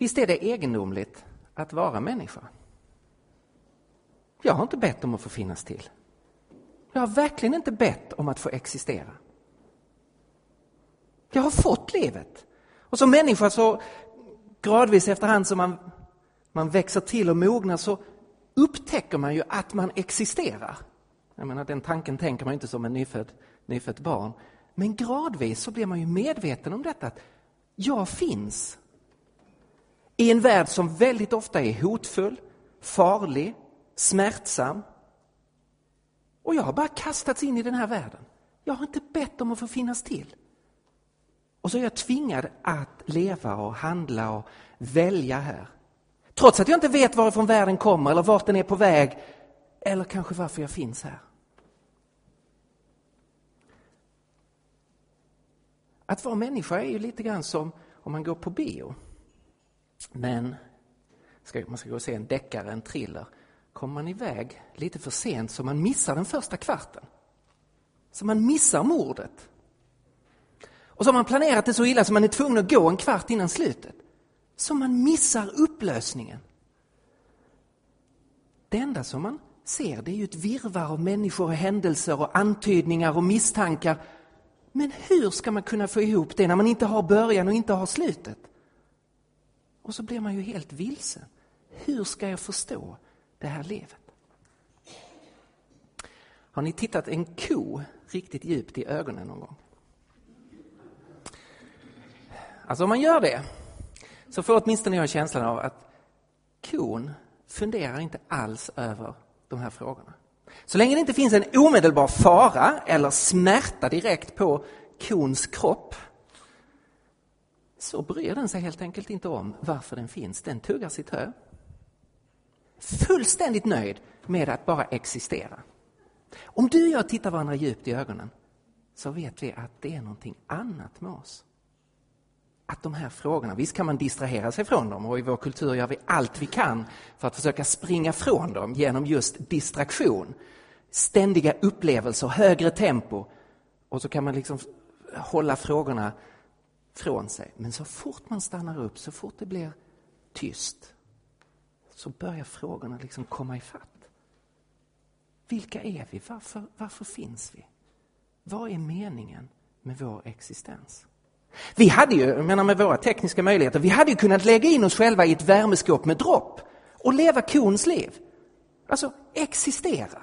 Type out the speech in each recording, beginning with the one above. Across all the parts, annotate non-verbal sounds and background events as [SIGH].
Visst är det egendomligt att vara människa? Jag har inte bett om att få finnas till. Jag har verkligen inte bett om att få existera. Jag har fått livet. Och som människa så gradvis efterhand som man, man växer till och mognar så upptäcker man ju att man existerar. Jag menar, den tanken tänker man inte som en nyfödd, nyfött barn. Men gradvis så blir man ju medveten om detta, att jag finns. I en värld som väldigt ofta är hotfull, farlig, smärtsam. Och jag har bara kastats in i den här världen. Jag har inte bett om att få finnas till. Och så är jag tvingad att leva och handla och välja här. Trots att jag inte vet varifrån världen kommer eller vart den är på väg eller kanske varför jag finns här. Att vara människa är ju lite grann som om man går på bio. Men ska, man ska gå och se en deckare, en thriller. Kommer man iväg lite för sent så man missar den första kvarten. Så man missar mordet. Och så har man planerat det så illa så man är tvungen att gå en kvart innan slutet. Så man missar upplösningen. Det enda som man ser det är ju ett virvar av människor och händelser och antydningar och misstankar. Men hur ska man kunna få ihop det när man inte har början och inte har slutet? Och så blir man ju helt vilsen. Hur ska jag förstå det här livet? Har ni tittat en ko riktigt djupt i ögonen någon gång? Alltså om man gör det så får åtminstone jag känslan av att kon funderar inte alls över de här frågorna. Så länge det inte finns en omedelbar fara eller smärta direkt på kons kropp så bryr den sig helt enkelt inte om varför den finns. Den tuggar sitt hö. Fullständigt nöjd med att bara existera. Om du och jag tittar varandra djupt i ögonen så vet vi att det är någonting annat med oss att de här frågorna, visst kan man distrahera sig från dem och i vår kultur gör vi allt vi kan för att försöka springa från dem genom just distraktion. Ständiga upplevelser, högre tempo och så kan man liksom hålla frågorna från sig. Men så fort man stannar upp, så fort det blir tyst så börjar frågorna liksom komma ifatt. Vilka är vi? Varför, varför finns vi? Vad är meningen med vår existens? Vi hade ju, jag menar med våra tekniska möjligheter, vi hade ju kunnat lägga in oss själva i ett värmeskåp med dropp och leva kons liv. Alltså existera.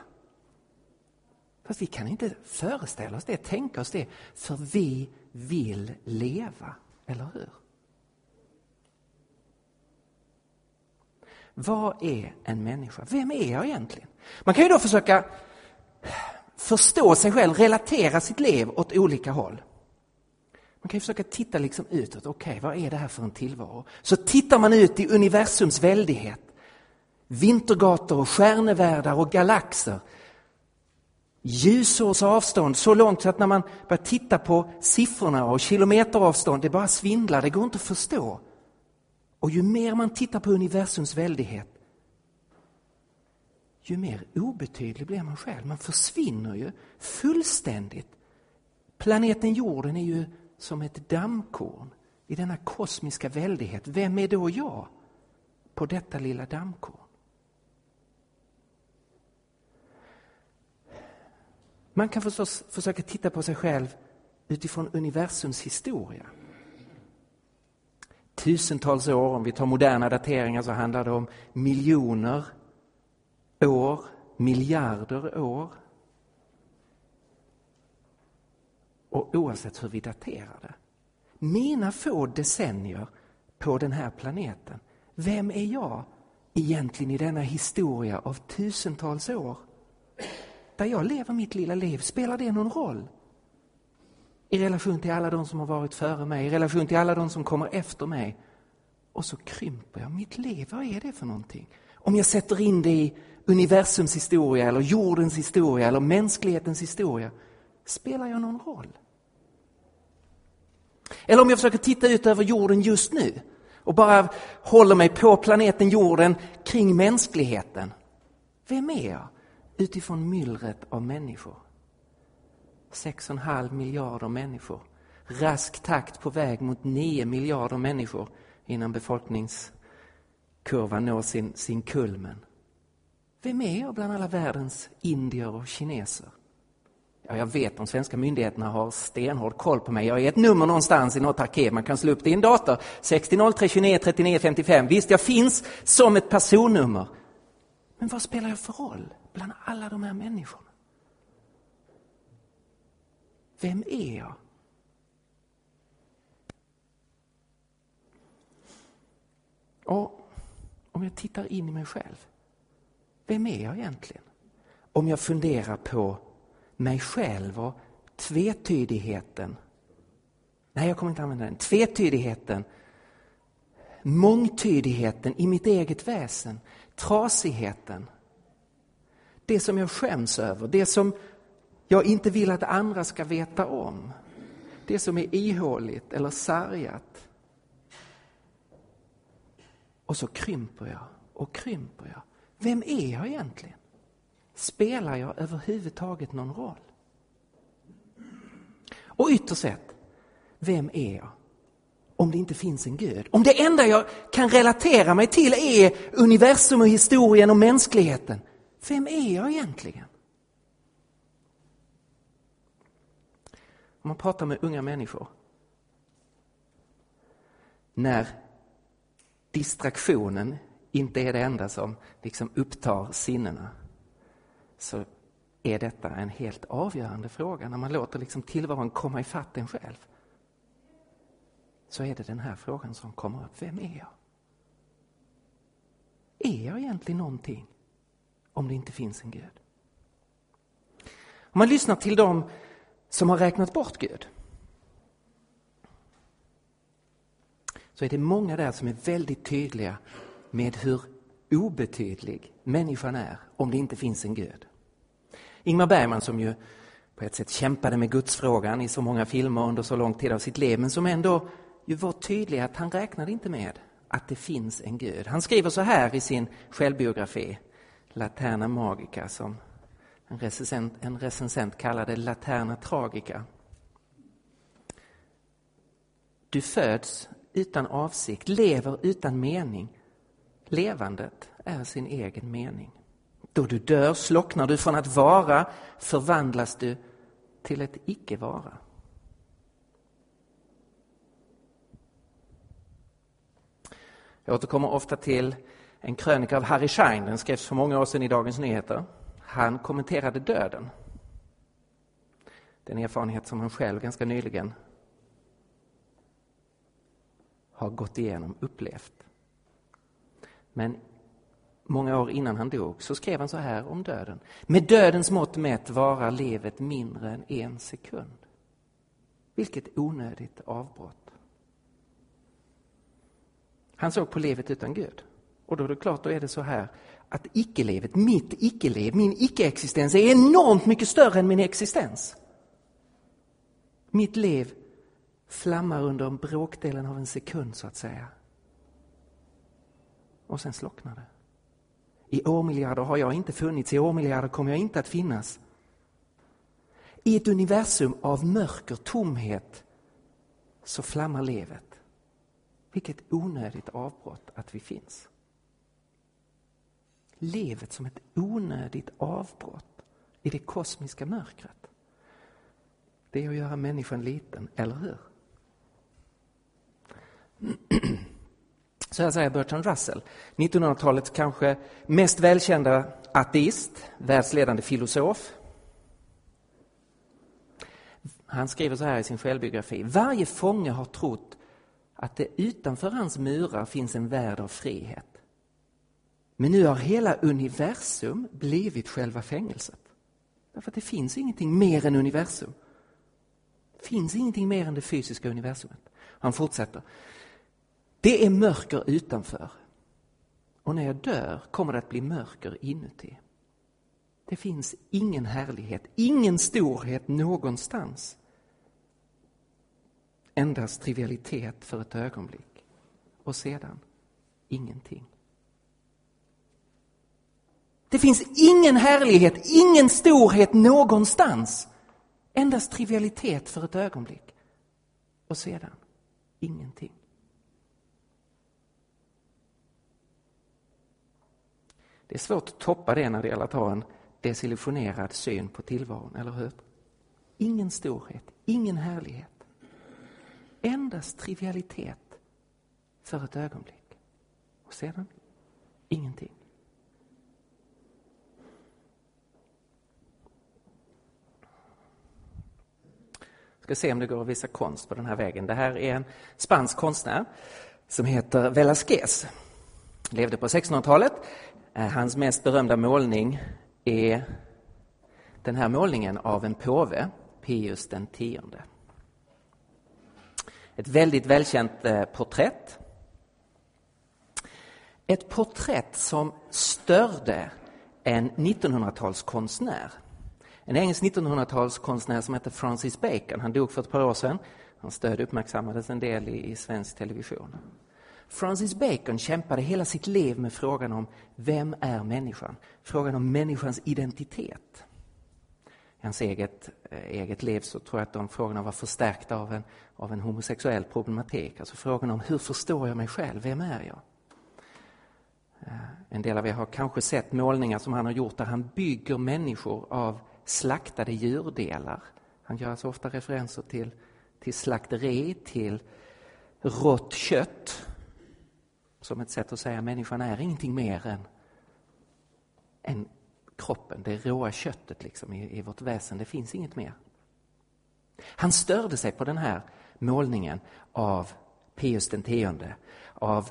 Fast vi kan inte föreställa oss det, tänka oss det, för vi vill leva, eller hur? Vad är en människa? Vem är jag egentligen? Man kan ju då försöka förstå sig själv, relatera sitt liv åt olika håll. Man kan ju försöka titta liksom utåt. Okej, okay, vad är det här för en tillvaro? Så tittar man ut i universums väldighet. Vintergator och stjärnevärldar och galaxer. Ljusårs avstånd så långt så att när man börjar titta på siffrorna och kilometeravstånd, det bara svindlar, det går inte att förstå. Och ju mer man tittar på universums väldighet, ju mer obetydlig blir man själv. Man försvinner ju fullständigt. Planeten jorden är ju som ett dammkorn i denna kosmiska väldighet. Vem är då jag på detta lilla dammkorn? Man kan förstås försöka titta på sig själv utifrån universums historia. Tusentals år, om vi tar moderna dateringar så handlar det om miljoner år, miljarder år. och oavsett hur vi daterar det. Mina få decennier på den här planeten, vem är jag egentligen i denna historia av tusentals år? Där jag lever mitt lilla liv, spelar det någon roll? I relation till alla de som har varit före mig, i relation till alla de som kommer efter mig. Och så krymper jag mitt liv, vad är det för någonting? Om jag sätter in det i universums historia eller jordens historia eller mänsklighetens historia, spelar jag någon roll? Eller om jag försöker titta ut över jorden just nu och bara håller mig på planeten jorden kring mänskligheten. Vem är jag utifrån myllret av människor? 6,5 miljarder människor. Rask takt på väg mot 9 miljarder människor innan befolkningskurvan når sin, sin kulmen. Vem är jag bland alla världens indier och kineser? Ja, jag vet de svenska myndigheterna har stenhård koll på mig. Jag är ett nummer någonstans i något arkiv. Man kan slå upp det i en dator. 60 39 55. Visst, jag finns som ett personnummer. Men vad spelar jag för roll bland alla de här människorna? Vem är jag? Och om jag tittar in i mig själv, vem är jag egentligen? Om jag funderar på mig själv och tvetydigheten. Nej, jag kommer inte använda den. Tvetydigheten, mångtydigheten i mitt eget väsen, trasigheten. Det som jag skäms över, det som jag inte vill att andra ska veta om. Det som är ihåligt eller sargat. Och så krymper jag och krymper jag. Vem är jag egentligen? Spelar jag överhuvudtaget någon roll? Och ytterst sett, vem är jag? Om det inte finns en Gud. Om det enda jag kan relatera mig till är universum och historien och mänskligheten. Vem är jag egentligen? Om man pratar med unga människor. När distraktionen inte är det enda som liksom upptar sinnena så är detta en helt avgörande fråga. När man låter liksom tillvaron komma ifatt en själv så är det den här frågan som kommer upp. Vem är jag? Är jag egentligen någonting om det inte finns en Gud? Om man lyssnar till dem som har räknat bort Gud så är det många där som är väldigt tydliga med hur obetydlig människan är om det inte finns en Gud. Ingmar Bergman som ju på ett sätt kämpade med gudsfrågan i så många filmer under så lång tid av sitt liv men som ändå ju var tydlig att han räknade inte med att det finns en Gud. Han skriver så här i sin självbiografi, Laterna Magica, som en recensent, en recensent kallade Laterna Tragica. Du föds utan avsikt, lever utan mening. Levandet är sin egen mening. Då du dör slocknar du från att vara, förvandlas du till ett icke-vara. Jag återkommer ofta till en krönika av Harry Schein, den skrevs för många år sedan i Dagens Nyheter. Han kommenterade döden. Den erfarenhet som han själv ganska nyligen har gått igenom, upplevt. Men många år innan han dog så skrev han så här om döden. Med dödens mått mätt varar livet mindre än en sekund. Vilket onödigt avbrott. Han såg på livet utan Gud. Och då är det klart, då är det så här att icke-livet, mitt icke-liv, min icke-existens är enormt mycket större än min existens. Mitt liv flammar under en bråkdelen av en sekund så att säga. Och sen slocknar det. I årmiljarder har jag inte funnits, i årmiljarder kommer jag inte att finnas. I ett universum av mörker, tomhet, så flammar livet. Vilket onödigt avbrott att vi finns. Livet som ett onödigt avbrott i det kosmiska mörkret. Det är att göra människan liten, eller hur? [CLEARS THROAT] Så här säger Bertrand Russell, 1900-talets kanske mest välkända ateist, världsledande filosof. Han skriver så här i sin självbiografi. Varje fånge har trott att det utanför hans murar finns en värld av frihet. Men nu har hela universum blivit själva fängelset. Därför att det finns ingenting mer än universum. Det finns ingenting mer än det fysiska universumet. Han fortsätter. Det är mörker utanför. Och när jag dör kommer det att bli mörker inuti. Det finns ingen härlighet, ingen storhet någonstans. Endast trivialitet för ett ögonblick. Och sedan ingenting. Det finns ingen härlighet, ingen storhet någonstans. Endast trivialitet för ett ögonblick. Och sedan ingenting. Det är svårt att toppa det när det gäller att ha en desillusionerad syn på tillvaron, eller hur? Ingen storhet, ingen härlighet. Endast trivialitet för ett ögonblick. Och sedan ingenting. Ska se om det går att visa konst på den här vägen. Det här är en spansk konstnär som heter Velázquez. Levde på 1600-talet. Eh, hans mest berömda målning är den här målningen av en påve, Pius den tionde. Ett väldigt välkänt eh, porträtt. Ett porträtt som störde en 1900-talskonstnär en engelsk 1900-talskonstnär som hette Francis Bacon. Han dog för ett par år sedan. Hans död uppmärksammades en del i, i svensk television. Francis Bacon kämpade hela sitt liv med frågan om vem är människan? Frågan om människans identitet. I hans eget, eh, eget liv så tror jag att de frågorna var förstärkta av en, av en homosexuell problematik. Alltså frågan om hur förstår jag mig själv? Vem är jag? Eh, en del av er har kanske sett målningar som han har gjort där han bygger människor av slaktade djurdelar. Han gör alltså ofta referenser till, till slakteri, till rått kött. Som ett sätt att säga att människan är ingenting mer än, än kroppen, det råa köttet liksom i, i vårt väsen. Det finns inget mer. Han störde sig på den här målningen av Pius den tionde, av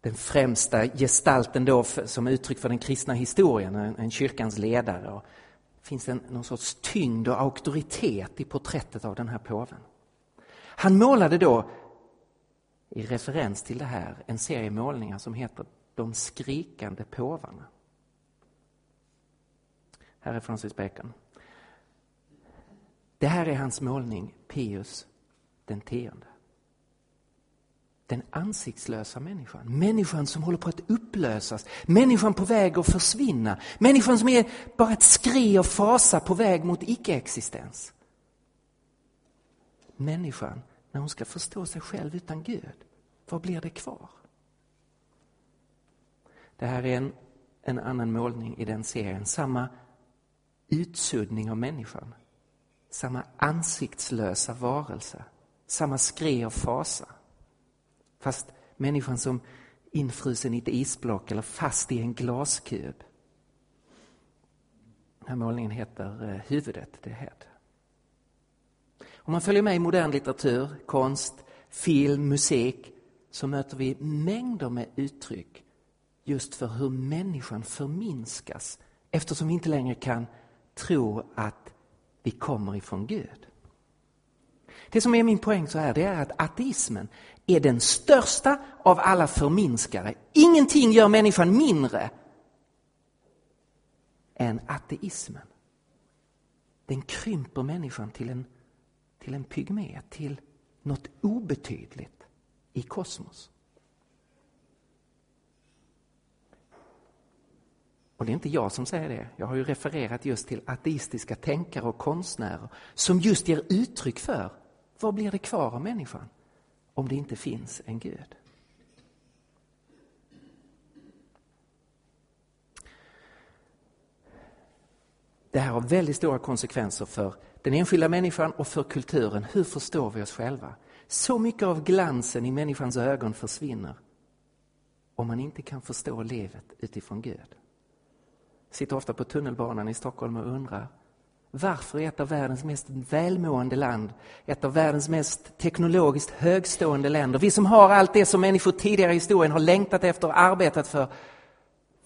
den främsta gestalten då för, som uttryck för den kristna historien, en, en kyrkans ledare. Och finns en, någon sorts tyngd och auktoritet i porträttet av den här påven. Han målade då, i referens till det här, en serie målningar som heter De skrikande påvarna. Här är Francis Bacon. Det här är hans målning, Pius den tionde. Den ansiktslösa människan, människan som håller på att upplösas, människan på väg att försvinna, människan som är bara ett skri och fasa på väg mot icke-existens. Människan, när hon ska förstå sig själv utan Gud, vad blir det kvar? Det här är en, en annan målning i den serien, samma utsuddning av människan, samma ansiktslösa varelse, samma skri och fasa. Fast människan som infrusen i ett isblock eller fast i en glaskub. Den här målningen heter eh, Huvudet, det head. Om man följer med i modern litteratur, konst, film, musik så möter vi mängder med uttryck just för hur människan förminskas eftersom vi inte längre kan tro att vi kommer ifrån Gud. Det som är min poäng så här, det är att ateismen är den största av alla förminskare. Ingenting gör människan mindre än ateismen. Den krymper människan till en, till en pygmé, till något obetydligt i kosmos. Och det är inte jag som säger det. Jag har ju refererat just till ateistiska tänkare och konstnärer som just ger uttryck för vad blir det kvar av människan om det inte finns en Gud? Det här har väldigt stora konsekvenser för den enskilda människan och för kulturen. Hur förstår vi oss själva? Så mycket av glansen i människans ögon försvinner om man inte kan förstå livet utifrån Gud. Jag sitter ofta på tunnelbanan i Stockholm och undrar varför ett av världens mest välmående land, ett av världens mest teknologiskt högstående länder, vi som har allt det som människor tidigare i historien har längtat efter och arbetat för.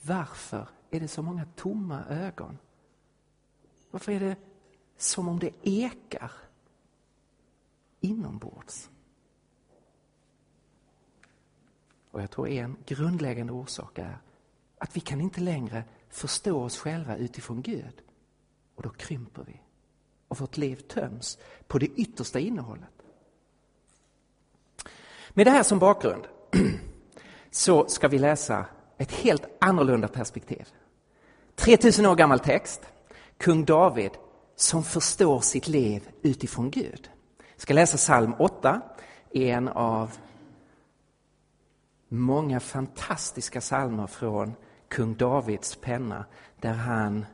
Varför är det så många tomma ögon? Varför är det som om det ekar inombords? Och jag tror en grundläggande orsak är att vi kan inte längre förstå oss själva utifrån Gud. Och då krymper vi. Och vårt liv töms på det yttersta innehållet. Med det här som bakgrund [CLEARS THROAT] så ska vi läsa ett helt annorlunda perspektiv. 3000 år gammal text. Kung David som förstår sitt liv utifrån Gud. Jag ska läsa psalm 8, en av många fantastiska psalmer från kung Davids penna där han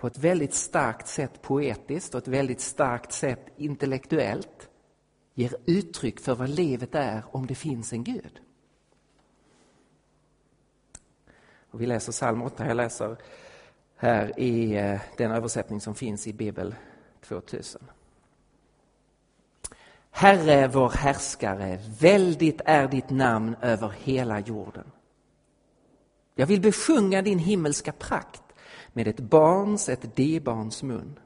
på ett väldigt starkt sätt poetiskt och ett väldigt starkt sätt intellektuellt ger uttryck för vad livet är om det finns en Gud. Och vi läser psalm 8, jag läser här i eh, den översättning som finns i Bibel 2000. Herre vår härskare, väldigt är ditt namn över hela jorden. Jag vill besjunga din himmelska prakt med ett barns, ett D-barns mun.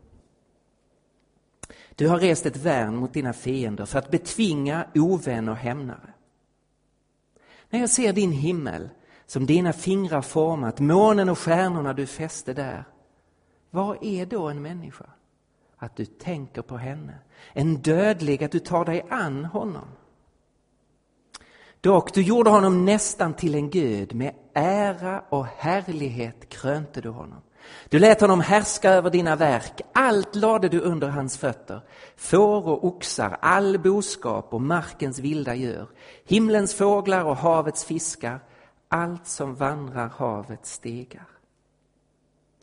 Du har rest ett värn mot dina fiender för att betvinga ovän och hämnare. När jag ser din himmel som dina fingrar format, månen och stjärnorna du fäste där. Vad är då en människa? Att du tänker på henne. En dödlig, att du tar dig an honom. Dock, du gjorde honom nästan till en gud, med ära och härlighet krönte du honom. Du lät honom härska över dina verk, allt lade du under hans fötter. Får och oxar, all boskap och markens vilda djur, himlens fåglar och havets fiskar, allt som vandrar havets stegar.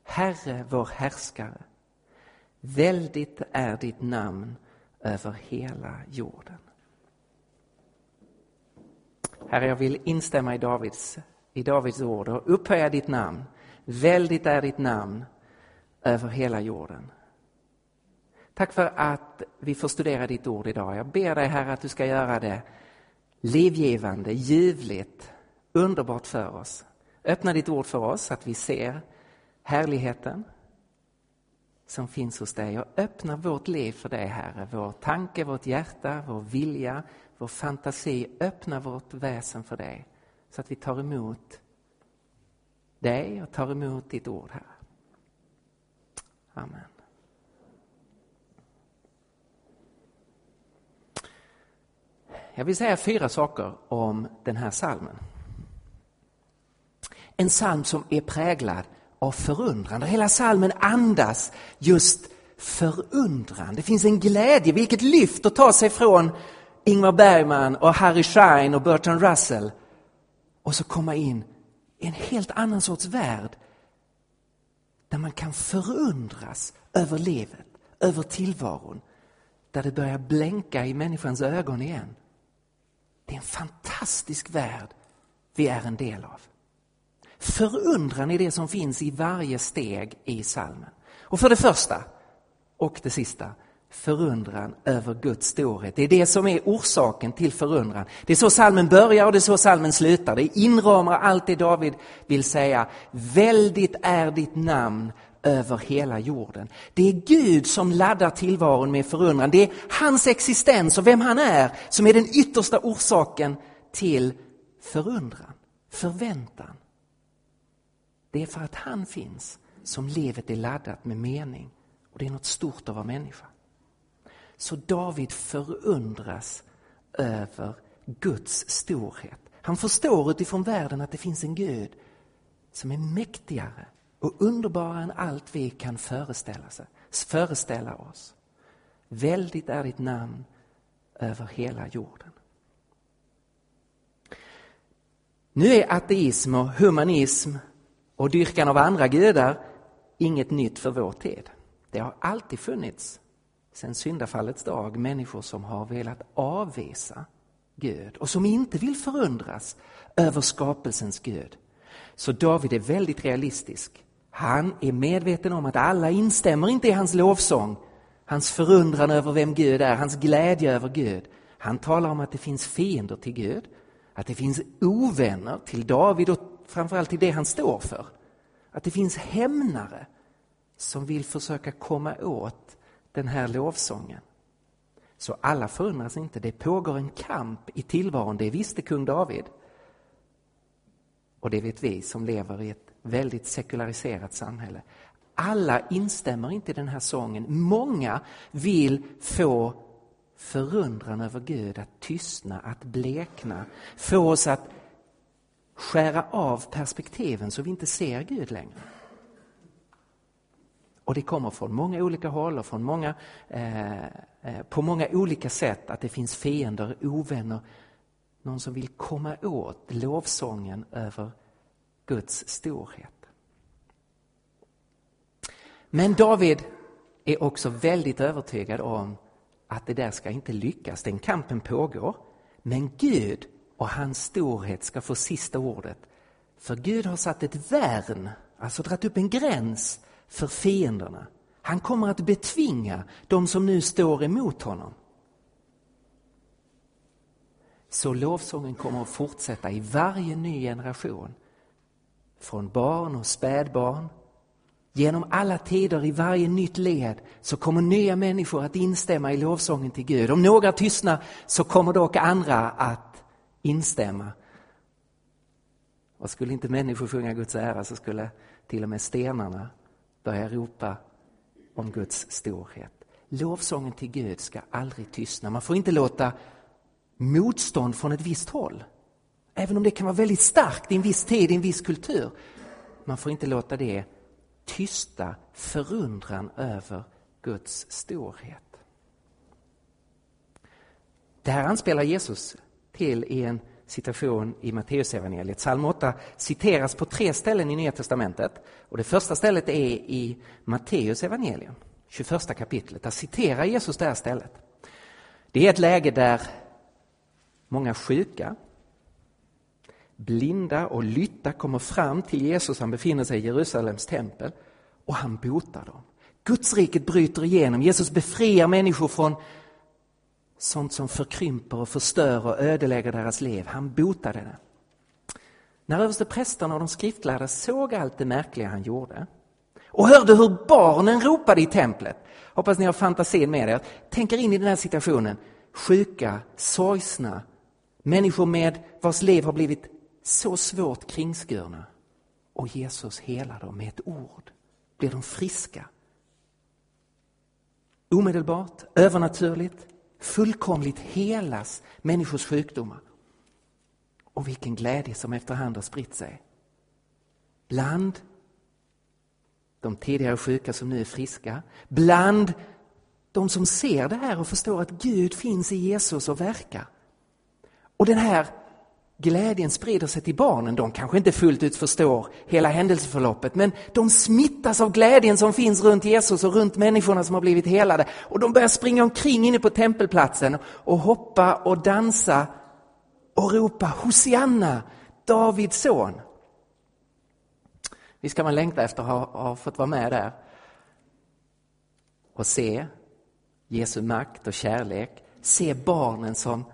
Herre, vår härskare, väldigt är ditt namn över hela jorden. Herre, jag vill instämma i Davids, i Davids ord och upphöja ditt namn. Väldigt är ditt namn över hela jorden. Tack för att vi får studera ditt ord idag. Jag ber dig Herre att du ska göra det livgivande, ljuvligt, underbart för oss. Öppna ditt ord för oss så att vi ser härligheten som finns hos dig och öppna vårt liv för dig Herre. Vår tanke, vårt hjärta, vår vilja, vår fantasi. Öppna vårt väsen för dig så att vi tar emot dig och tar emot ditt ord Herre. Amen. Jag vill säga fyra saker om den här salmen. En psalm som är präglad av förundran. Hela salmen andas just förundran. Det finns en glädje, vilket lyft att ta sig från Ingmar Bergman och Harry Schein och Bertrand Russell och så komma in i en helt annan sorts värld där man kan förundras över livet, över tillvaron, där det börjar blänka i människans ögon igen. Det är en fantastisk värld vi är en del av. Förundran är det som finns i varje steg i salmen. Och för det första, och det sista, förundran över Guds storhet. Det är det som är orsaken till förundran. Det är så salmen börjar och det är så salmen slutar. Det inramar allt det David vill säga. Väldigt är ditt namn över hela jorden. Det är Gud som laddar tillvaron med förundran. Det är hans existens och vem han är som är den yttersta orsaken till förundran, förväntan. Det är för att han finns som livet är laddat med mening och det är något stort att vara människa. Så David förundras över Guds storhet. Han förstår utifrån världen att det finns en Gud som är mäktigare och underbarare än allt vi kan föreställa, sig, föreställa oss. Väldigt är ditt namn över hela jorden. Nu är ateism och humanism och dyrkan av andra gudar inget nytt för vår tid. Det har alltid funnits sen syndafallets dag människor som har velat avvisa Gud och som inte vill förundras över skapelsens Gud. Så David är väldigt realistisk. Han är medveten om att alla instämmer inte i hans lovsång, hans förundran över vem Gud är, hans glädje över Gud. Han talar om att det finns fiender till Gud, att det finns ovänner till David och framförallt till det han står för. Att det finns hämnare som vill försöka komma åt den här lovsången. Så alla förundras inte, det pågår en kamp i tillvaron, det visste kung David. Och det vet vi som lever i ett väldigt sekulariserat samhälle. Alla instämmer inte i den här sången. Många vill få förundran över Gud att tystna, att blekna, få oss att skära av perspektiven så vi inte ser Gud längre. Och det kommer från många olika håll och från många, eh, eh, på många olika sätt att det finns fiender, ovänner, någon som vill komma åt lovsången över Guds storhet. Men David är också väldigt övertygad om att det där ska inte lyckas. Den kampen pågår. Men Gud och hans storhet ska få sista ordet. För Gud har satt ett värn, alltså dragit upp en gräns för fienderna. Han kommer att betvinga de som nu står emot honom. Så lovsången kommer att fortsätta i varje ny generation. Från barn och spädbarn. Genom alla tider, i varje nytt led, så kommer nya människor att instämma i lovsången till Gud. Om några tystnar så kommer dock andra att instämma. Och skulle inte människor sjunga Guds ära så skulle till och med stenarna börja ropa om Guds storhet. Lovsången till Gud ska aldrig tystna. Man får inte låta motstånd från ett visst håll, även om det kan vara väldigt starkt i en viss tid, i en viss kultur, man får inte låta det tysta förundran över Guds storhet. Det här anspelar Jesus till i en situation i Matteusevangeliet. Psalm 8 citeras på tre ställen i Nya Testamentet. Och det första stället är i Matteus evangelium, 21 kapitlet. Där citerar Jesus det här stället. Det är ett läge där många sjuka, blinda och lytta kommer fram till Jesus. Han befinner sig i Jerusalems tempel och han botar dem. Gudsriket bryter igenom. Jesus befriar människor från sånt som förkrymper och förstör och ödelägger deras liv. Han botade det. När översteprästerna och de skriftlärda såg allt det märkliga han gjorde och hörde hur barnen ropade i templet. Hoppas ni har fantasin med er. Tänk er in i den här situationen. Sjuka, sorgsna, människor med vars liv har blivit så svårt kringskurna. Och Jesus helar dem med ett ord. Blir de friska? Omedelbart, övernaturligt, fullkomligt helas människors sjukdomar. Och vilken glädje som efterhand har spritt sig. Bland de tidigare sjuka som nu är friska, bland de som ser det här och förstår att Gud finns i Jesus och verkar. Och den här glädjen sprider sig till barnen. De kanske inte fullt ut förstår hela händelseförloppet men de smittas av glädjen som finns runt Jesus och runt människorna som har blivit helade. Och de börjar springa omkring inne på tempelplatsen och hoppa och dansa och ropa Hosianna, Davids son. Visst kan man längta efter att ha, ha fått vara med där och se Jesu makt och kärlek, se barnen som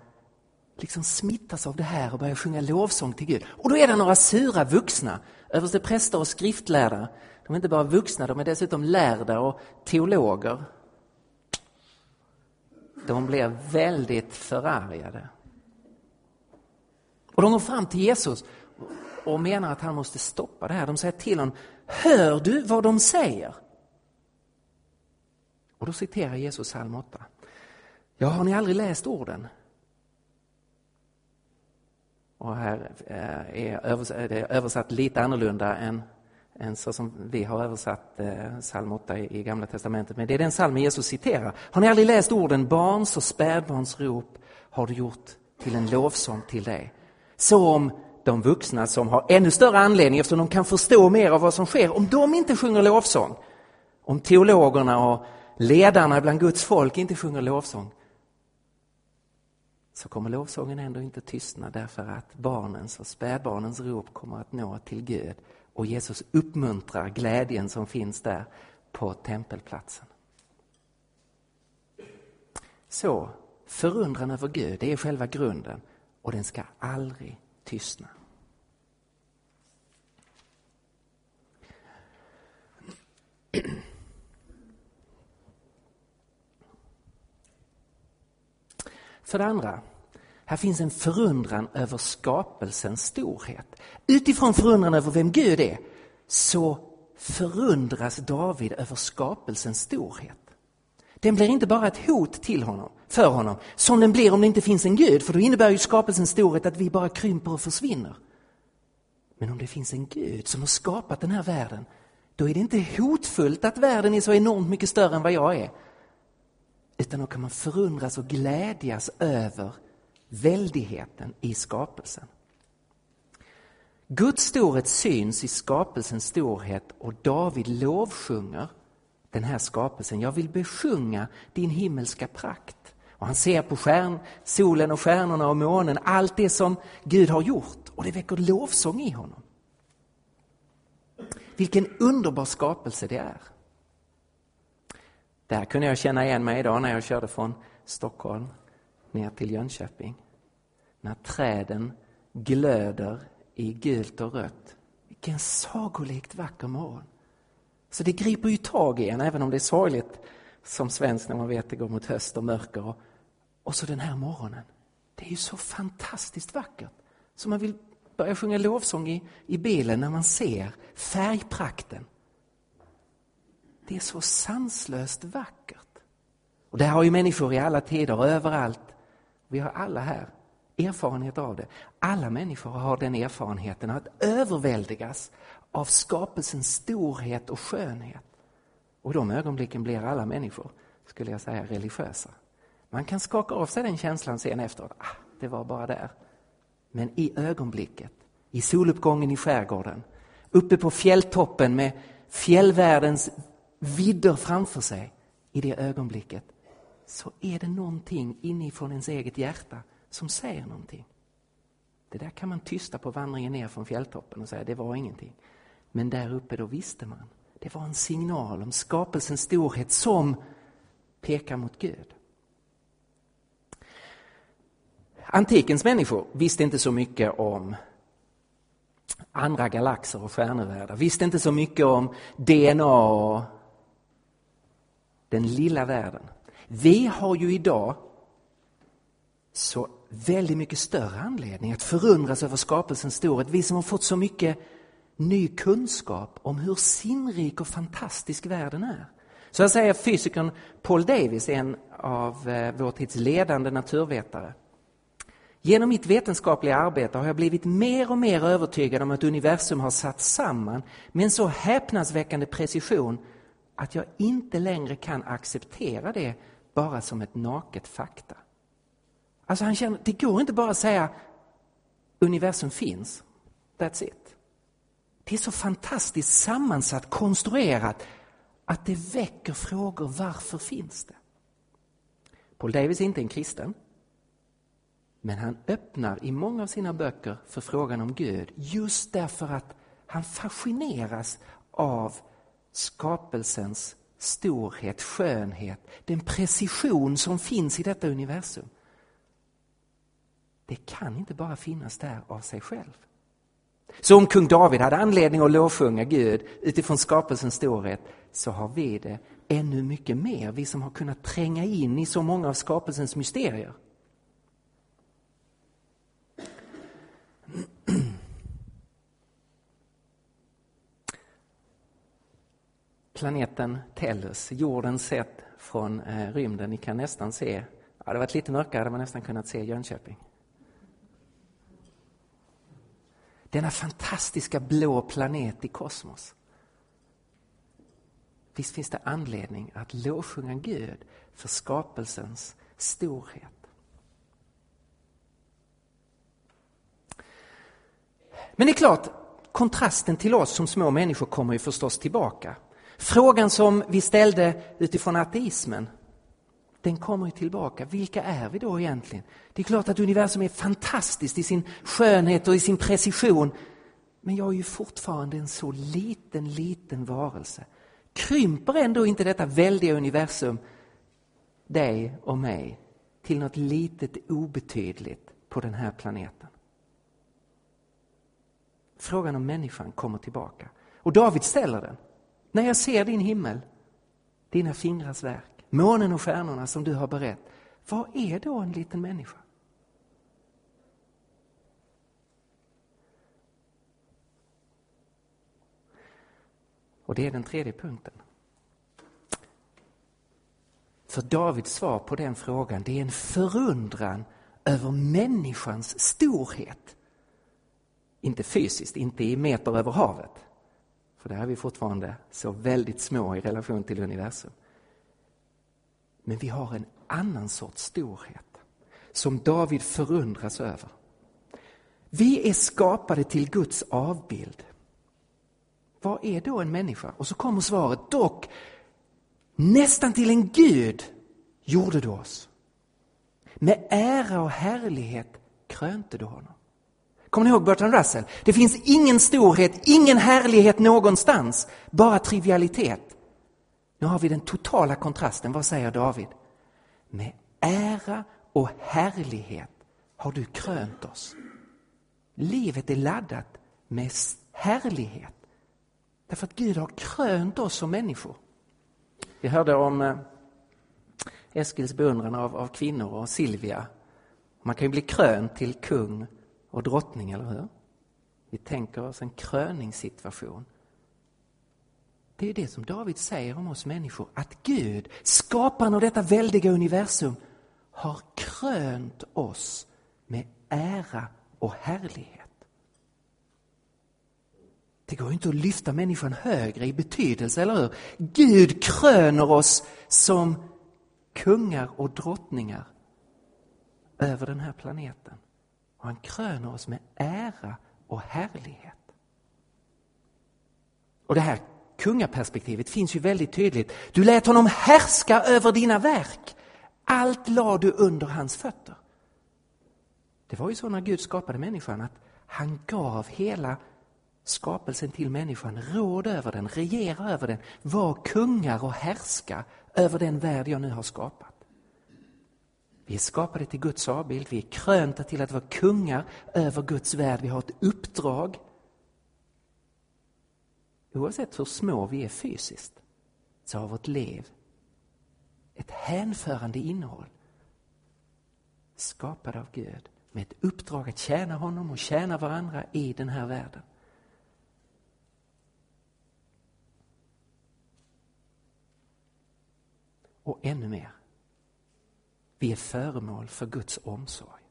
liksom smittas av det här och börjar sjunga lovsång till Gud. Och då är det några sura vuxna, överstepräster och skriftlärda. De är inte bara vuxna, de är dessutom lärda och teologer. De blir väldigt förargade. Och de går fram till Jesus och menar att han måste stoppa det här. De säger till honom, hör du vad de säger? Och då citerar Jesus psalm 8. Ja, har ni aldrig läst orden? Och här eh, är det översatt lite annorlunda än, än så som vi har översatt eh, psalm 8 i Gamla Testamentet. Men det är den psalmen Jesus citerar. Har ni aldrig läst orden barns och spädbarns rop har du gjort till en lovsång till dig. Så om de vuxna som har ännu större anledning eftersom de kan förstå mer av vad som sker, om de inte sjunger lovsång, om teologerna och ledarna bland Guds folk inte sjunger lovsång, så kommer lovsången ändå inte tystna därför att barnens och spädbarnens rop kommer att nå till Gud och Jesus uppmuntrar glädjen som finns där på tempelplatsen. Så, förundran över Gud, det är själva grunden och den ska aldrig tystna. För det andra, här finns en förundran över skapelsens storhet. Utifrån förundran över vem Gud är så förundras David över skapelsens storhet. Den blir inte bara ett hot till honom, för honom, som den blir om det inte finns en Gud, för då innebär ju skapelsens storhet att vi bara krymper och försvinner. Men om det finns en Gud som har skapat den här världen, då är det inte hotfullt att världen är så enormt mycket större än vad jag är. Utan då kan man förundras och glädjas över väldigheten i skapelsen. Guds storhet syns i skapelsens storhet och David lovsjunger den här skapelsen. Jag vill besjunga din himmelska prakt. Och han ser på stjärn, solen och stjärnorna och månen, allt det som Gud har gjort och det väcker lovsång i honom. Vilken underbar skapelse det är. Det här kunde jag känna igen mig idag när jag körde från Stockholm ner till Jönköping. När träden glöder i gult och rött. Vilken sagolikt vacker morgon. Så det griper ju tag i en, även om det är sorgligt som svensk när man vet att det går mot höst och mörker. Och, och så den här morgonen. Det är ju så fantastiskt vackert. Så man vill börja sjunga lovsång i, i bilen när man ser färgprakten. Det är så sanslöst vackert. Och det har ju människor i alla tider, överallt. Vi har alla här erfarenhet av det. Alla människor har den erfarenheten att överväldigas av skapelsens storhet och skönhet. Och de ögonblicken blir alla människor, skulle jag säga, religiösa. Man kan skaka av sig den känslan sen efteråt. Ah, det var bara där. Men i ögonblicket, i soluppgången i skärgården, uppe på fjälltoppen med fjällvärldens vidder framför sig, i det ögonblicket så är det någonting inifrån ens eget hjärta som säger någonting. Det där kan man tysta på vandringen ner från fjälltoppen och säga det var ingenting. Men där uppe då visste man. Det var en signal om skapelsens storhet som pekar mot Gud. Antikens människor visste inte så mycket om andra galaxer och stjärnevärldar, visste inte så mycket om DNA och den lilla världen. Vi har ju idag så väldigt mycket större anledning att förundras över skapelsens storhet. Vi som har fått så mycket ny kunskap om hur sinnrik och fantastisk världen är. Så här säger fysikern Paul Davis, en av eh, vår tids ledande naturvetare. Genom mitt vetenskapliga arbete har jag blivit mer och mer övertygad om att universum har satt samman med en så häpnadsväckande precision att jag inte längre kan acceptera det bara som ett naket fakta. Alltså han känner, det går inte bara att säga universum finns, that's it. Det är så fantastiskt sammansatt, konstruerat att det väcker frågor, varför finns det? Paul Davis är inte en kristen. Men han öppnar i många av sina böcker för frågan om Gud just därför att han fascineras av skapelsens storhet, skönhet, den precision som finns i detta universum. Det kan inte bara finnas där av sig själv. Så om kung David hade anledning att lovsjunga Gud utifrån skapelsens storhet så har vi det ännu mycket mer, vi som har kunnat tränga in i så många av skapelsens mysterier. Planeten Tellus, jorden sett från eh, rymden. Ni kan nästan se, ja, det varit lite mörkare hade man nästan kunnat se Jönköping. Denna fantastiska blå planet i kosmos. Visst finns det anledning att lovsjunga Gud för skapelsens storhet. Men det är klart, kontrasten till oss som små människor kommer ju förstås tillbaka. Frågan som vi ställde utifrån ateismen, den kommer ju tillbaka. Vilka är vi då egentligen? Det är klart att universum är fantastiskt i sin skönhet och i sin precision. Men jag är ju fortfarande en så liten, liten varelse. Krymper ändå inte detta väldiga universum dig och mig till något litet obetydligt på den här planeten? Frågan om människan kommer tillbaka. Och David ställer den. När jag ser din himmel, dina fingrars verk, månen och stjärnorna som du har berett, vad är då en liten människa? Och det är den tredje punkten. För Davids svar på den frågan, det är en förundran över människans storhet. Inte fysiskt, inte i meter över havet. För där är vi fortfarande så väldigt små i relation till universum. Men vi har en annan sorts storhet som David förundras över. Vi är skapade till Guds avbild. Vad är då en människa? Och så kommer svaret, dock nästan till en Gud gjorde du oss. Med ära och härlighet krönte du honom. Kommer ni ihåg Bertrand Russell? Det finns ingen storhet, ingen härlighet någonstans, bara trivialitet. Nu har vi den totala kontrasten. Vad säger David? Med ära och härlighet har du krönt oss. Livet är laddat med härlighet. Därför att Gud har krönt oss som människor. Vi hörde om eh, Eskils beundran av, av kvinnor och Silvia. Man kan ju bli krönt till kung och drottning, eller hur? Vi tänker oss en kröningssituation. Det är det som David säger om oss människor, att Gud, skaparen av detta väldiga universum, har krönt oss med ära och härlighet. Det går inte att lyfta människan högre i betydelse, eller hur? Gud kröner oss som kungar och drottningar över den här planeten. Han kröner oss med ära och härlighet. Och det här kungaperspektivet finns ju väldigt tydligt. Du lät honom härska över dina verk. Allt la du under hans fötter. Det var ju så när Gud skapade människan att han gav hela skapelsen till människan råd över den, regera över den, var kungar och härska över den värld jag nu har skapat. Vi är skapade till Guds avbild, vi är krönta till att vara kungar över Guds värld, vi har ett uppdrag. Oavsett hur små vi är fysiskt så har vårt liv ett hänförande innehåll. Skapade av Gud med ett uppdrag att tjäna honom och tjäna varandra i den här världen. Och ännu mer. Vi är föremål för Guds omsorg.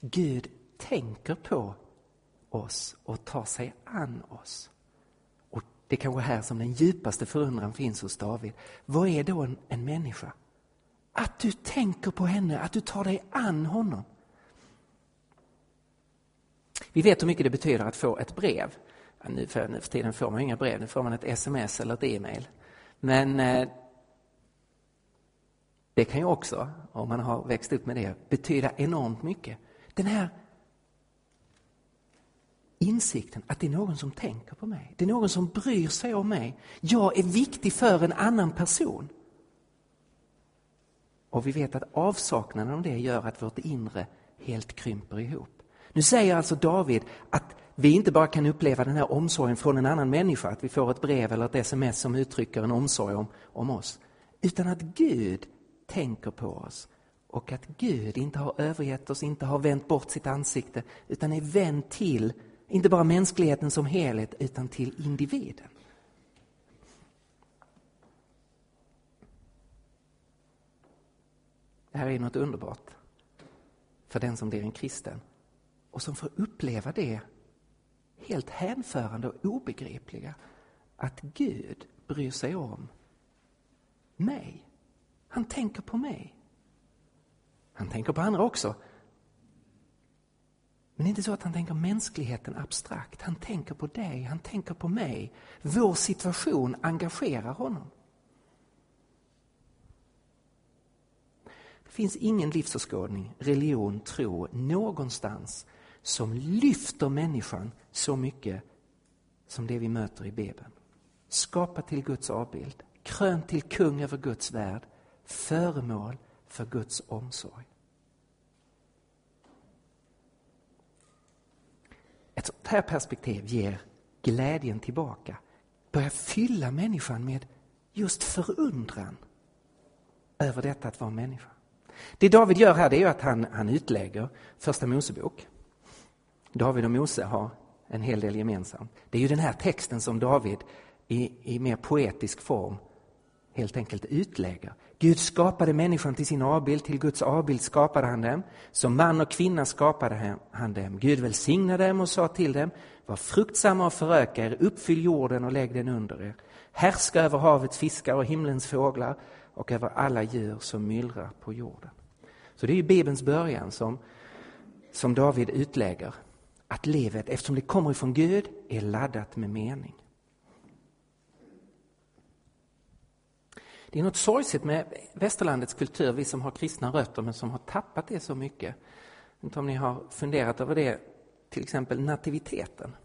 Gud tänker på oss och tar sig an oss. Och Det är kanske här som den djupaste förundran finns hos David. Vad är då en, en människa? Att du tänker på henne, att du tar dig an honom. Vi vet hur mycket det betyder att få ett brev. Nu för, nu för tiden får man inga brev, nu får man ett sms eller ett e-mail. Men eh, det kan ju också, om man har växt upp med det, betyda enormt mycket. Den här insikten att det är någon som tänker på mig. Det är någon som bryr sig om mig. Jag är viktig för en annan person. Och vi vet att avsaknaden av det gör att vårt inre helt krymper ihop. Nu säger alltså David att vi inte bara kan uppleva den här omsorgen från en annan människa, att vi får ett brev eller ett sms som uttrycker en omsorg om, om oss. Utan att Gud tänker på oss och att Gud inte har övergett oss, inte har vänt bort sitt ansikte utan är vänd till, inte bara mänskligheten som helhet, utan till individen. Det här är något underbart för den som blir en kristen och som får uppleva det helt hänförande och obegripliga att Gud bryr sig om mig. Han tänker på mig. Han tänker på andra också. Men det är inte så att han tänker mänskligheten abstrakt. Han tänker på dig, han tänker på mig. Vår situation engagerar honom. Det finns ingen livsåskådning, religion, tro någonstans som lyfter människan så mycket som det vi möter i Bibeln. Skapad till Guds avbild, krönt till kung över Guds värld, föremål för Guds omsorg. Ett sånt här perspektiv ger glädjen tillbaka. Börjar fylla människan med just förundran över detta att vara människa. Det David gör här det är att han, han utlägger Första Mosebok. David och Mose har en hel del gemensamt. Det är ju den här texten som David i, i mer poetisk form helt enkelt utlägger. Gud skapade människan till sin avbild, till Guds avbild skapade han dem. Som man och kvinna skapade han dem. Gud välsignade dem och sa till dem, var fruktsamma och föröka er, uppfyll jorden och lägg den under er. Härska över havets fiskar och himlens fåglar och över alla djur som myllrar på jorden. Så det är ju Bibelns början som, som David utlägger. att livet, eftersom det kommer ifrån Gud, är laddat med mening. Det är något sorgset med västerlandets kultur, vi som har kristna rötter men som har tappat det så mycket. Jag Inte om ni har funderat över det, till exempel nativiteten.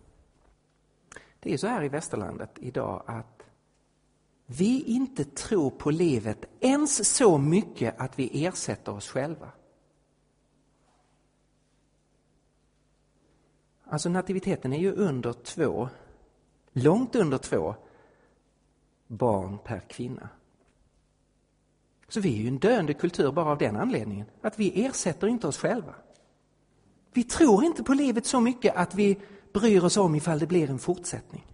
Det är så här i västerlandet idag att vi inte tror på livet ens så mycket att vi ersätter oss själva. Alltså nativiteten är ju under två, långt under två barn per kvinna. Så vi är ju en döende kultur bara av den anledningen, att vi ersätter inte oss själva. Vi tror inte på livet så mycket att vi bryr oss om ifall det blir en fortsättning.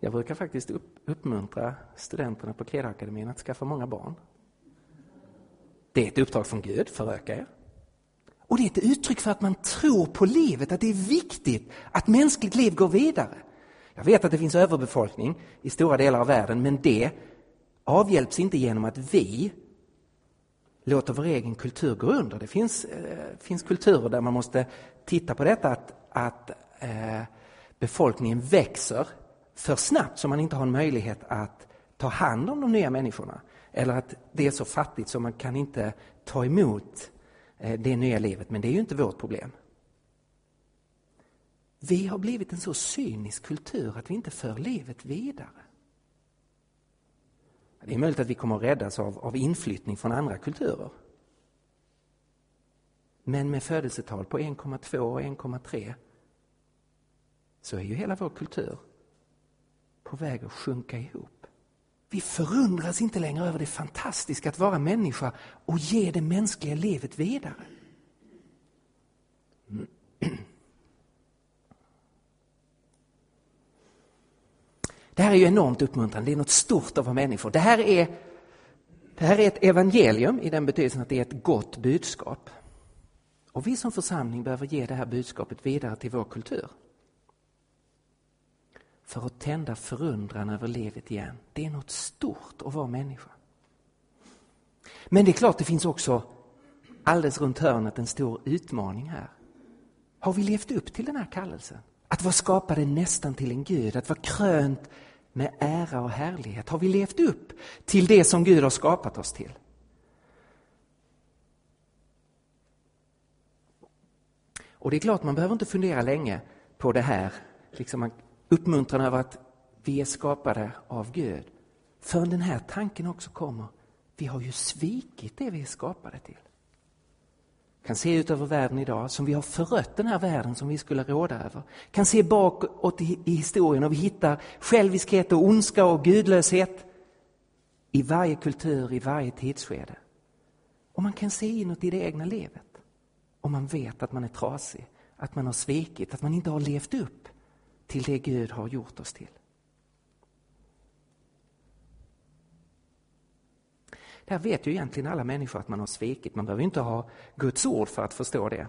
Jag brukar faktiskt upp, uppmuntra studenterna på Kredakademin att skaffa många barn. Det är ett uppdrag från Gud, föröka er. Och det är ett uttryck för att man tror på livet, att det är viktigt att mänskligt liv går vidare. Jag vet att det finns överbefolkning i stora delar av världen, men det avhjälps inte genom att vi låter vår egen kultur gå under. Det finns, eh, finns kulturer där man måste titta på detta att, att eh, befolkningen växer för snabbt så man inte har en möjlighet att ta hand om de nya människorna. Eller att det är så fattigt så man kan inte ta emot eh, det nya livet. Men det är ju inte vårt problem. Vi har blivit en så cynisk kultur att vi inte för livet vidare. Det är möjligt att vi kommer att räddas av, av inflyttning från andra kulturer. Men med födelsetal på 1,2 och 1,3 så är ju hela vår kultur på väg att sjunka ihop. Vi förundras inte längre över det fantastiska att vara människa och ge det mänskliga livet vidare. Det här är ju enormt uppmuntrande, det är något stort att vara människor. Det här är, det här är ett evangelium i den betydelsen att det är ett gott budskap. Och vi som församling behöver ge det här budskapet vidare till vår kultur. För att tända förundran över livet igen. Det är något stort att vara människa. Men det är klart, det finns också alldeles runt hörnet en stor utmaning här. Har vi levt upp till den här kallelsen? Att vara skapade nästan till en Gud, att vara krönt med ära och härlighet. Har vi levt upp till det som Gud har skapat oss till? Och det är klart, man behöver inte fundera länge på det här, liksom uppmuntran över att vi är skapade av Gud. Förrän den här tanken också kommer, vi har ju svikit det vi är skapade till kan se ut över världen idag som vi har förött den här världen som vi skulle råda över. Kan se bakåt i, i historien och vi hittar själviskhet och ondska och gudlöshet i varje kultur, i varje tidsskede. Och man kan se inåt i det egna livet. om man vet att man är trasig, att man har svikit, att man inte har levt upp till det Gud har gjort oss till. Där här vet ju egentligen alla människor att man har svikit. Man behöver inte ha Guds ord för att förstå det.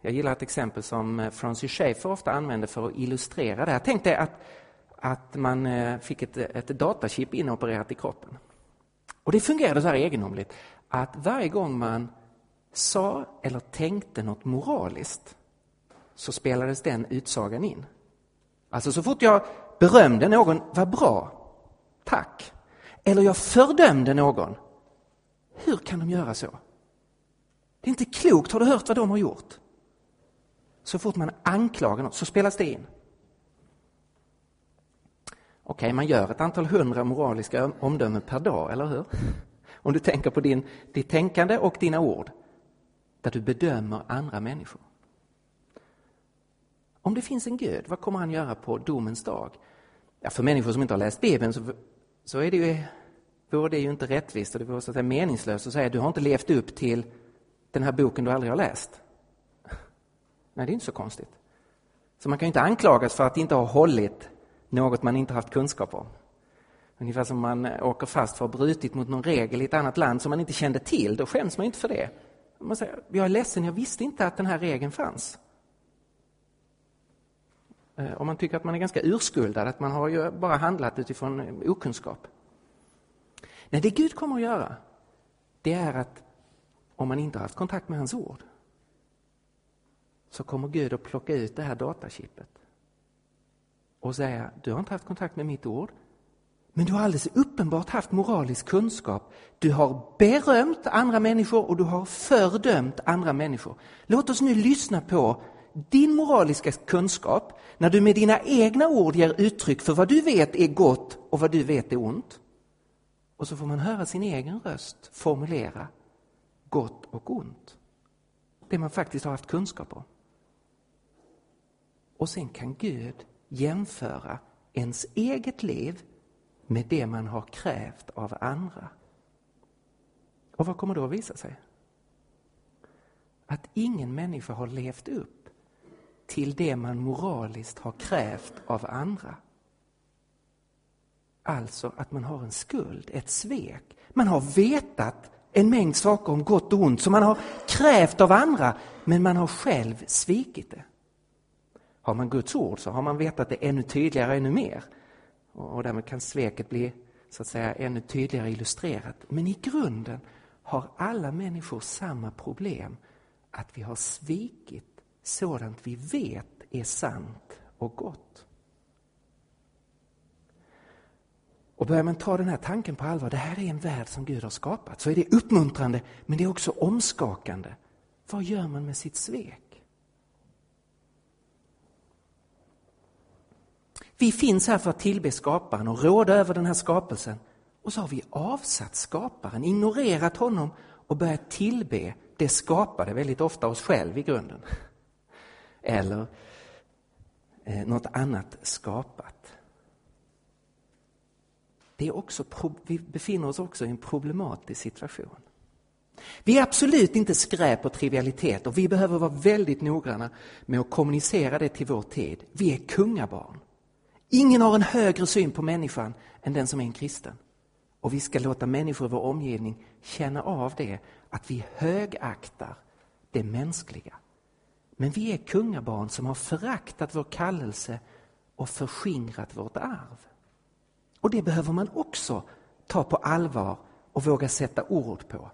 Jag gillar ett exempel som eh, Francis Schaeffer ofta använder för att illustrera det här. Tänk dig att, att man eh, fick ett, ett datachip inopererat i kroppen. Och det fungerade så här egendomligt att varje gång man sa eller tänkte något moraliskt så spelades den utsagan in. Alltså så fort jag berömde någon, vad bra, tack, eller jag fördömde någon. Hur kan de göra så? Det är inte klokt, har du hört vad de har gjort? Så fort man anklagar någon så spelas det in. Okej, man gör ett antal hundra moraliska omdömen per dag, eller hur? Om du tänker på din, ditt tänkande och dina ord, där du bedömer andra människor. Om det finns en Gud, vad kommer han göra på domens dag? Ja, för människor som inte har läst Bibeln så så är det ju, vore det ju inte rättvist och det vore så att säga meningslöst att säga att du har inte levt upp till den här boken du aldrig har läst. [LAUGHS] Nej, det är inte så konstigt. Så man kan ju inte anklagas för att inte ha hållit något man inte haft kunskap om. Ungefär som man eh, åker fast för att ha brutit mot någon regel i ett annat land som man inte kände till, då skäms man inte för det. Man säger, jag är ledsen, jag visste inte att den här regeln fanns. Eh, om man tycker att man är ganska urskuldad, att man har ju bara handlat utifrån eh, okunskap. Nej, det Gud kommer att göra, det är att om man inte har haft kontakt med hans ord så kommer Gud att plocka ut det här datachippet och säga, du har inte haft kontakt med mitt ord, men du har alldeles uppenbart haft moralisk kunskap. Du har berömt andra människor och du har fördömt andra människor. Låt oss nu lyssna på din moraliska kunskap när du med dina egna ord ger uttryck för vad du vet är gott och vad du vet är ont. Och så får man höra sin egen röst formulera gott och ont. Det man faktiskt har haft kunskap om. Och sen kan Gud jämföra ens eget liv med det man har krävt av andra. Och vad kommer då att visa sig? Att ingen människa har levt upp till det man moraliskt har krävt av andra. Alltså att man har en skuld, ett svek. Man har vetat en mängd saker om gott och ont som man har krävt av andra, men man har själv svikit det. Har man Guds ord så har man vetat det ännu tydligare, ännu mer. Och därmed kan sveket bli så att säga ännu tydligare illustrerat. Men i grunden har alla människor samma problem. Att vi har svikit sådant vi vet är sant och gott. Och börjar man ta den här tanken på allvar, det här är en värld som Gud har skapat, så är det uppmuntrande men det är också omskakande. Vad gör man med sitt svek? Vi finns här för att tillbe skaparen och råda över den här skapelsen. Och så har vi avsatt skaparen, ignorerat honom och börjat tillbe det skapade, väldigt ofta oss själv i grunden. Eller eh, något annat skapat. Det är också, vi befinner oss också i en problematisk situation. Vi är absolut inte skräp och trivialitet och vi behöver vara väldigt noggranna med att kommunicera det till vår tid. Vi är kungabarn. Ingen har en högre syn på människan än den som är en kristen. Och vi ska låta människor i vår omgivning känna av det, att vi högaktar det mänskliga. Men vi är kungabarn som har föraktat vår kallelse och förskingrat vårt arv. Och det behöver man också ta på allvar och våga sätta ord på.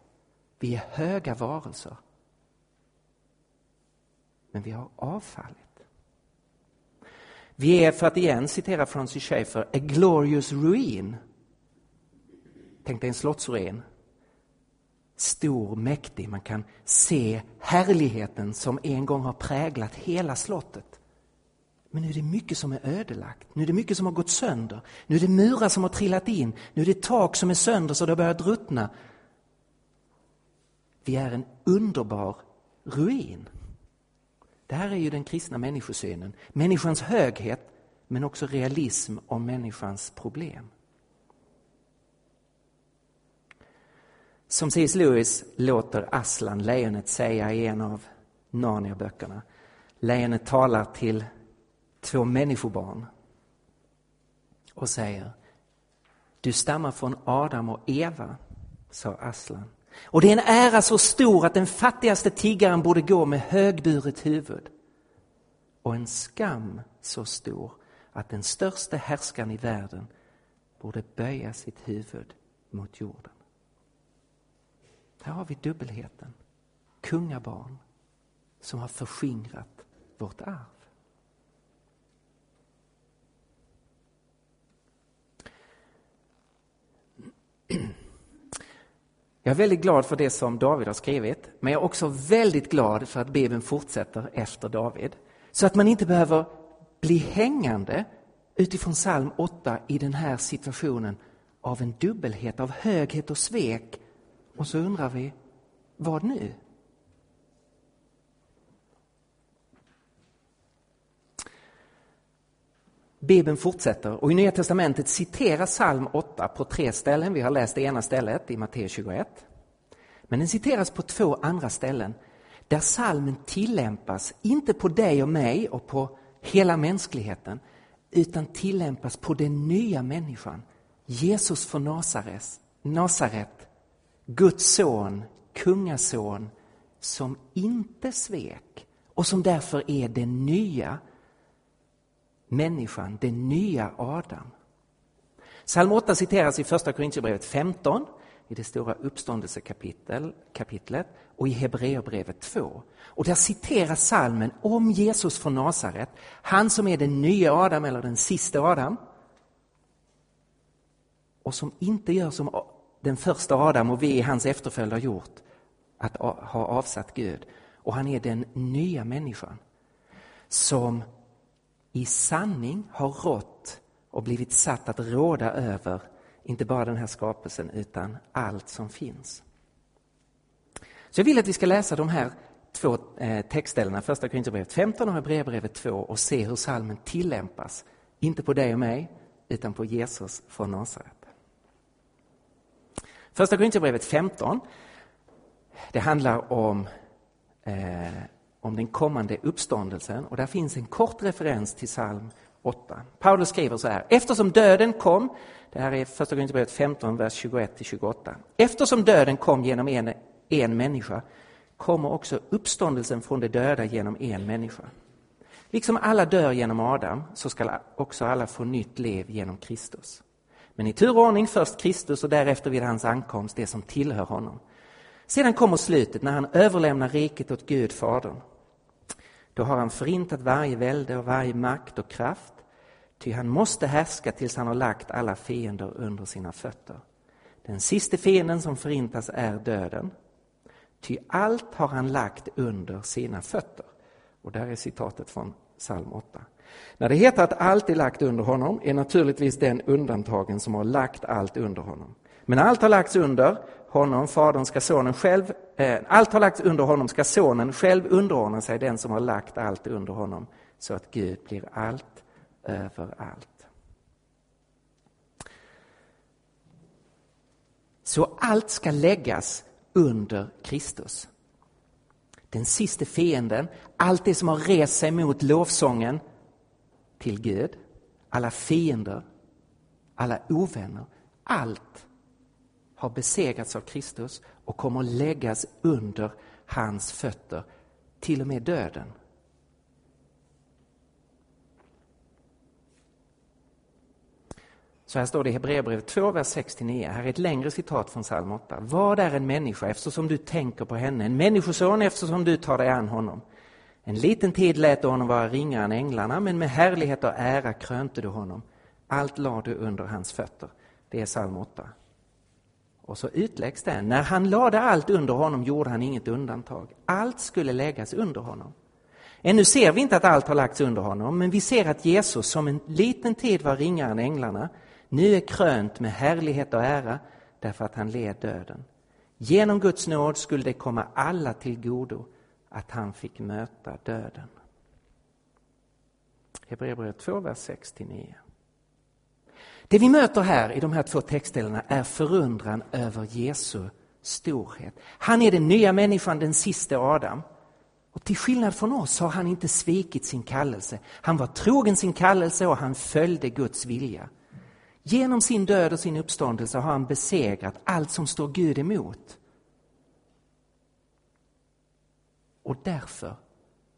Vi är höga varelser. Men vi har avfallit. Vi är, för att igen citera Francis Schaeffer, a glorious ruin. Tänk dig en slottsruin. Stor, mäktig, man kan se härligheten som en gång har präglat hela slottet. Men nu är det mycket som är ödelagt, nu är det mycket som har gått sönder. Nu är det murar som har trillat in, nu är det tak som är sönder så det har börjat ruttna. Vi är en underbar ruin. Det här är ju den kristna människosynen. Människans höghet, men också realism om människans problem. Som C.S. Lewis låter Aslan, lejonet, säga i en av Narnia-böckerna. Lejonet talar till två människobarn och säger Du stammar från Adam och Eva, sa Aslan. Och det är en ära så stor att den fattigaste tiggaren borde gå med högburet huvud. Och en skam så stor att den största härskaren i världen borde böja sitt huvud mot jorden. Här har vi dubbelheten. Kungabarn som har förskingrat vårt arv. Jag är väldigt glad för det som David har skrivit, men jag är också väldigt glad för att Bibeln fortsätter efter David. Så att man inte behöver bli hängande utifrån psalm 8 i den här situationen av en dubbelhet, av höghet och svek. Och så undrar vi, vad nu? Bibeln fortsätter och i Nya Testamentet citeras psalm 8 på tre ställen. Vi har läst det ena stället i Matteus 21. Men den citeras på två andra ställen där psalmen tillämpas, inte på dig och mig och på hela mänskligheten, utan tillämpas på den nya människan, Jesus från Nasaret, Nasaret Guds son, kungason, som inte svek och som därför är den nya människan, den nya Adam. Psalm 8 citeras i första Korintierbrevet 15, i det stora uppståndelsekapitlet och i Hebreerbrevet 2. Och där citeras salmen om Jesus från Nasaret, han som är den nya Adam eller den sista Adam och som inte gör som den första Adam och vi, i hans efterföljd har gjort, att ha avsatt Gud. Och han är den nya människan som i sanning har rått och blivit satt att råda över inte bara den här skapelsen utan allt som finns. Så jag vill att vi ska läsa de här två eh, textställena, första Korinthierbrevet 15 och Hebreerbrevet 2 och se hur salmen tillämpas. Inte på dig och mig, utan på Jesus från Nasaret. Första Korinthierbrevet 15, det handlar om, eh, om den kommande uppståndelsen och där finns en kort referens till psalm 8. Paulus skriver så här, eftersom döden kom, det här är första Korinthierbrevet 15, vers 21-28. Eftersom döden kom genom en, en människa kommer också uppståndelsen från de döda genom en människa. Liksom alla dör genom Adam så ska också alla få nytt liv genom Kristus. Men i tur och ordning först Kristus och därefter vid hans ankomst det som tillhör honom. Sedan kommer slutet när han överlämnar riket åt Gud, Fadern. Då har han förintat varje välde och varje makt och kraft, ty han måste härska tills han har lagt alla fiender under sina fötter. Den sista fienden som förintas är döden, ty allt har han lagt under sina fötter. Och där är citatet från psalm 8. När det heter att allt är lagt under honom är naturligtvis den undantagen som har lagt allt under honom. Men allt har lagts under honom, fadern ska sonen själv, eh, allt har lagts under honom ska sonen själv underordna sig den som har lagt allt under honom så att Gud blir allt över allt. Så allt ska läggas under Kristus. Den sista fienden, allt det som har rest sig mot lovsången, till Gud, alla fiender, alla ovänner, allt har besegrats av Kristus och kommer att läggas under hans fötter, till och med döden. Så här står det i Hebreerbrevet 2, vers 6-9. Här är ett längre citat från psalm 8. Vad är en människa eftersom du tänker på henne? En människoson eftersom du tar dig an honom. En liten tid lät du honom vara ringare än änglarna, men med härlighet och ära krönte du honom. Allt lade du under hans fötter. Det är psalm 8. Och så utläggs det. När han lade allt under honom gjorde han inget undantag. Allt skulle läggas under honom. Ännu ser vi inte att allt har lagts under honom, men vi ser att Jesus som en liten tid var ringare än änglarna, nu är krönt med härlighet och ära därför att han led döden. Genom Guds nåd skulle det komma alla till godo att han fick möta döden. Hebreerbrevet 2, vers 6-9. Det vi möter här i de här två textdelarna är förundran över Jesu storhet. Han är den nya människan, den sista Adam. Och till skillnad från oss har han inte svikit sin kallelse. Han var trogen sin kallelse och han följde Guds vilja. Genom sin död och sin uppståndelse har han besegrat allt som står Gud emot. Och därför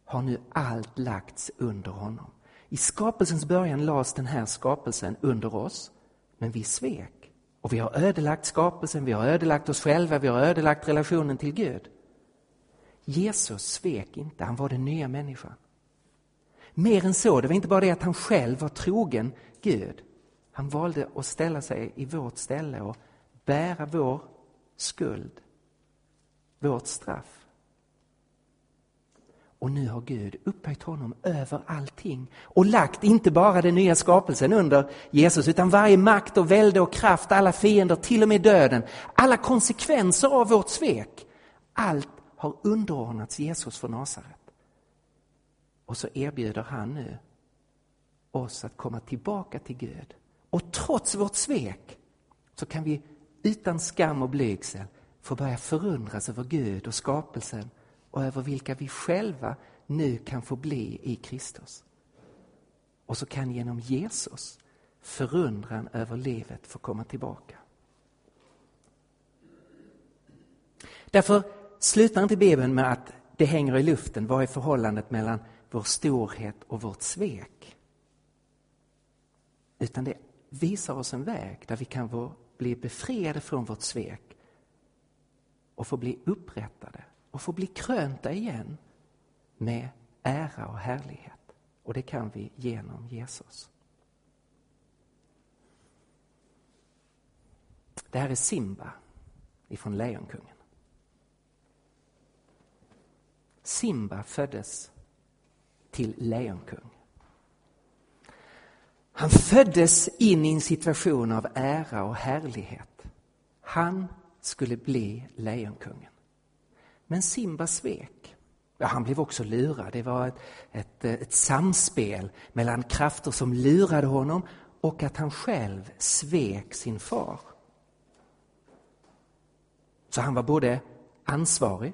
har nu allt lagts under honom. I skapelsens början lades den här skapelsen under oss, men vi svek. Och vi har ödelagt skapelsen, vi har ödelagt oss själva, vi har ödelagt relationen till Gud. Jesus svek inte, han var den nya människan. Mer än så, det var inte bara det att han själv var trogen Gud. Han valde att ställa sig i vårt ställe och bära vår skuld, vårt straff. Och nu har Gud upphöjt honom över allting och lagt inte bara den nya skapelsen under Jesus utan varje makt och välde och kraft, alla fiender, till och med döden. Alla konsekvenser av vårt svek. Allt har underordnats Jesus från Nasaret. Och så erbjuder han nu oss att komma tillbaka till Gud. Och trots vårt svek så kan vi utan skam och blygsel få börja förundras över Gud och skapelsen och över vilka vi själva nu kan få bli i Kristus. Och så kan genom Jesus förundran över livet få komma tillbaka. Därför slutar inte Bibeln med att det hänger i luften. Vad är förhållandet mellan vår storhet och vårt svek? Utan det visar oss en väg där vi kan bli befriade från vårt svek och få bli upprättade och få bli krönta igen med ära och härlighet. Och det kan vi genom Jesus. Det här är Simba ifrån Lejonkungen. Simba föddes till lejonkung. Han föddes in i en situation av ära och härlighet. Han skulle bli lejonkungen. Men Simba svek. Ja, han blev också lurad. Det var ett, ett, ett samspel mellan krafter som lurade honom och att han själv svek sin far. Så han var både ansvarig,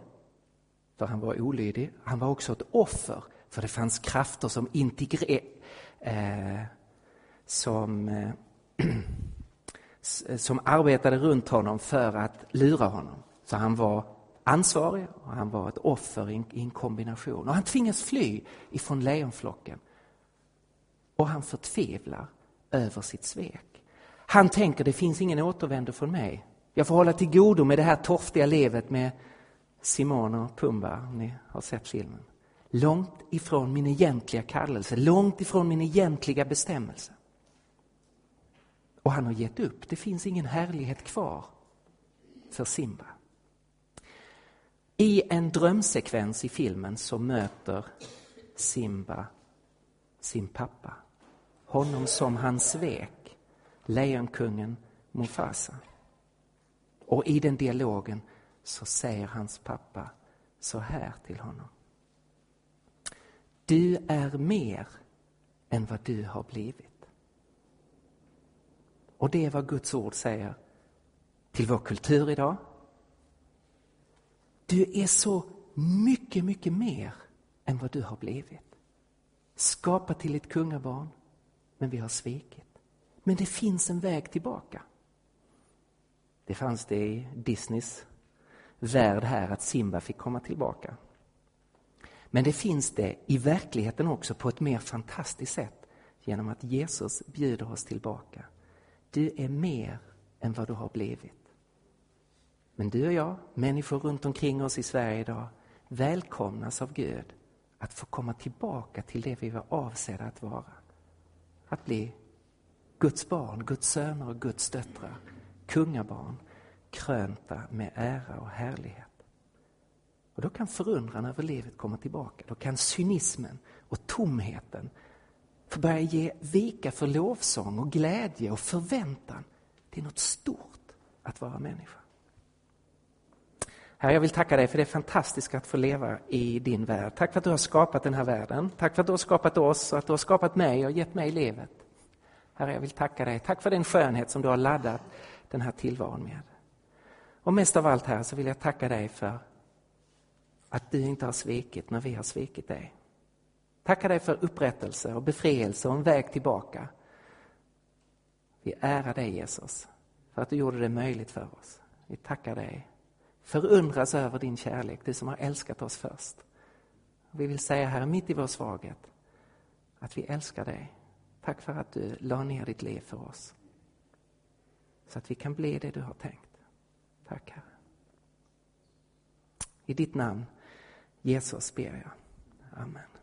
för han var olydig, han var också ett offer, för det fanns krafter som integrerade eh, som, eh, [CLEARS THROAT] som arbetade runt honom för att lura honom. Så han var ansvarig och han var ett offer i en, kombination. Och han tvingas fly ifrån lejonflocken. Och han förtvivlar över sitt svek. Han tänker det finns ingen återvändo från mig. Jag får hålla till godo med det här torftiga livet med Simon och Pumba, om ni har sett filmen. Långt ifrån min egentliga kallelse, långt ifrån min egentliga bestämmelse. Och han har gett upp. Det finns ingen härlighet kvar för Simba. I en drömsekvens i filmen så möter Simba sin pappa. Honom som han svek, lejonkungen Mufasa. Och i den dialogen så säger hans pappa så här till honom. Du är mer än vad du har blivit. Och det är vad Guds ord säger till vår kultur idag. Du är så mycket, mycket mer än vad du har blivit. Skapad till ett kungabarn, men vi har svikit. Men det finns en väg tillbaka. Det fanns det i Disneys värld här att Simba fick komma tillbaka. Men det finns det i verkligheten också på ett mer fantastiskt sätt genom att Jesus bjuder oss tillbaka. Du är mer än vad du har blivit. Men du och jag, människor runt omkring oss i Sverige idag, välkomnas av Gud att få komma tillbaka till det vi var avsedda att vara. Att bli Guds barn, Guds söner och Guds döttrar, kungabarn, krönta med ära och härlighet. Och då kan förundran över livet komma tillbaka. Då kan cynismen och tomheten få börja ge vika för lovsång och glädje och förväntan. Det är något stort att vara människa. Herre, jag vill tacka dig för det fantastiska att få leva i din värld. Tack för att du har skapat den här världen. Tack för att du har skapat oss och att du har skapat mig och gett mig livet. Herre, jag vill tacka dig. Tack för den skönhet som du har laddat den här tillvaron med. Och mest av allt här så vill jag tacka dig för att du inte har svikit när vi har svikit dig. Tacka dig för upprättelse och befrielse och en väg tillbaka. Vi ärar dig Jesus för att du gjorde det möjligt för oss. Vi tackar dig. Förundras över din kärlek, du som har älskat oss först. Vi vill säga här mitt i vår svaghet att vi älskar dig. Tack för att du la ner ditt liv för oss. Så att vi kan bli det du har tänkt. Tack Herre. I ditt namn, Jesus, ber jag. Amen.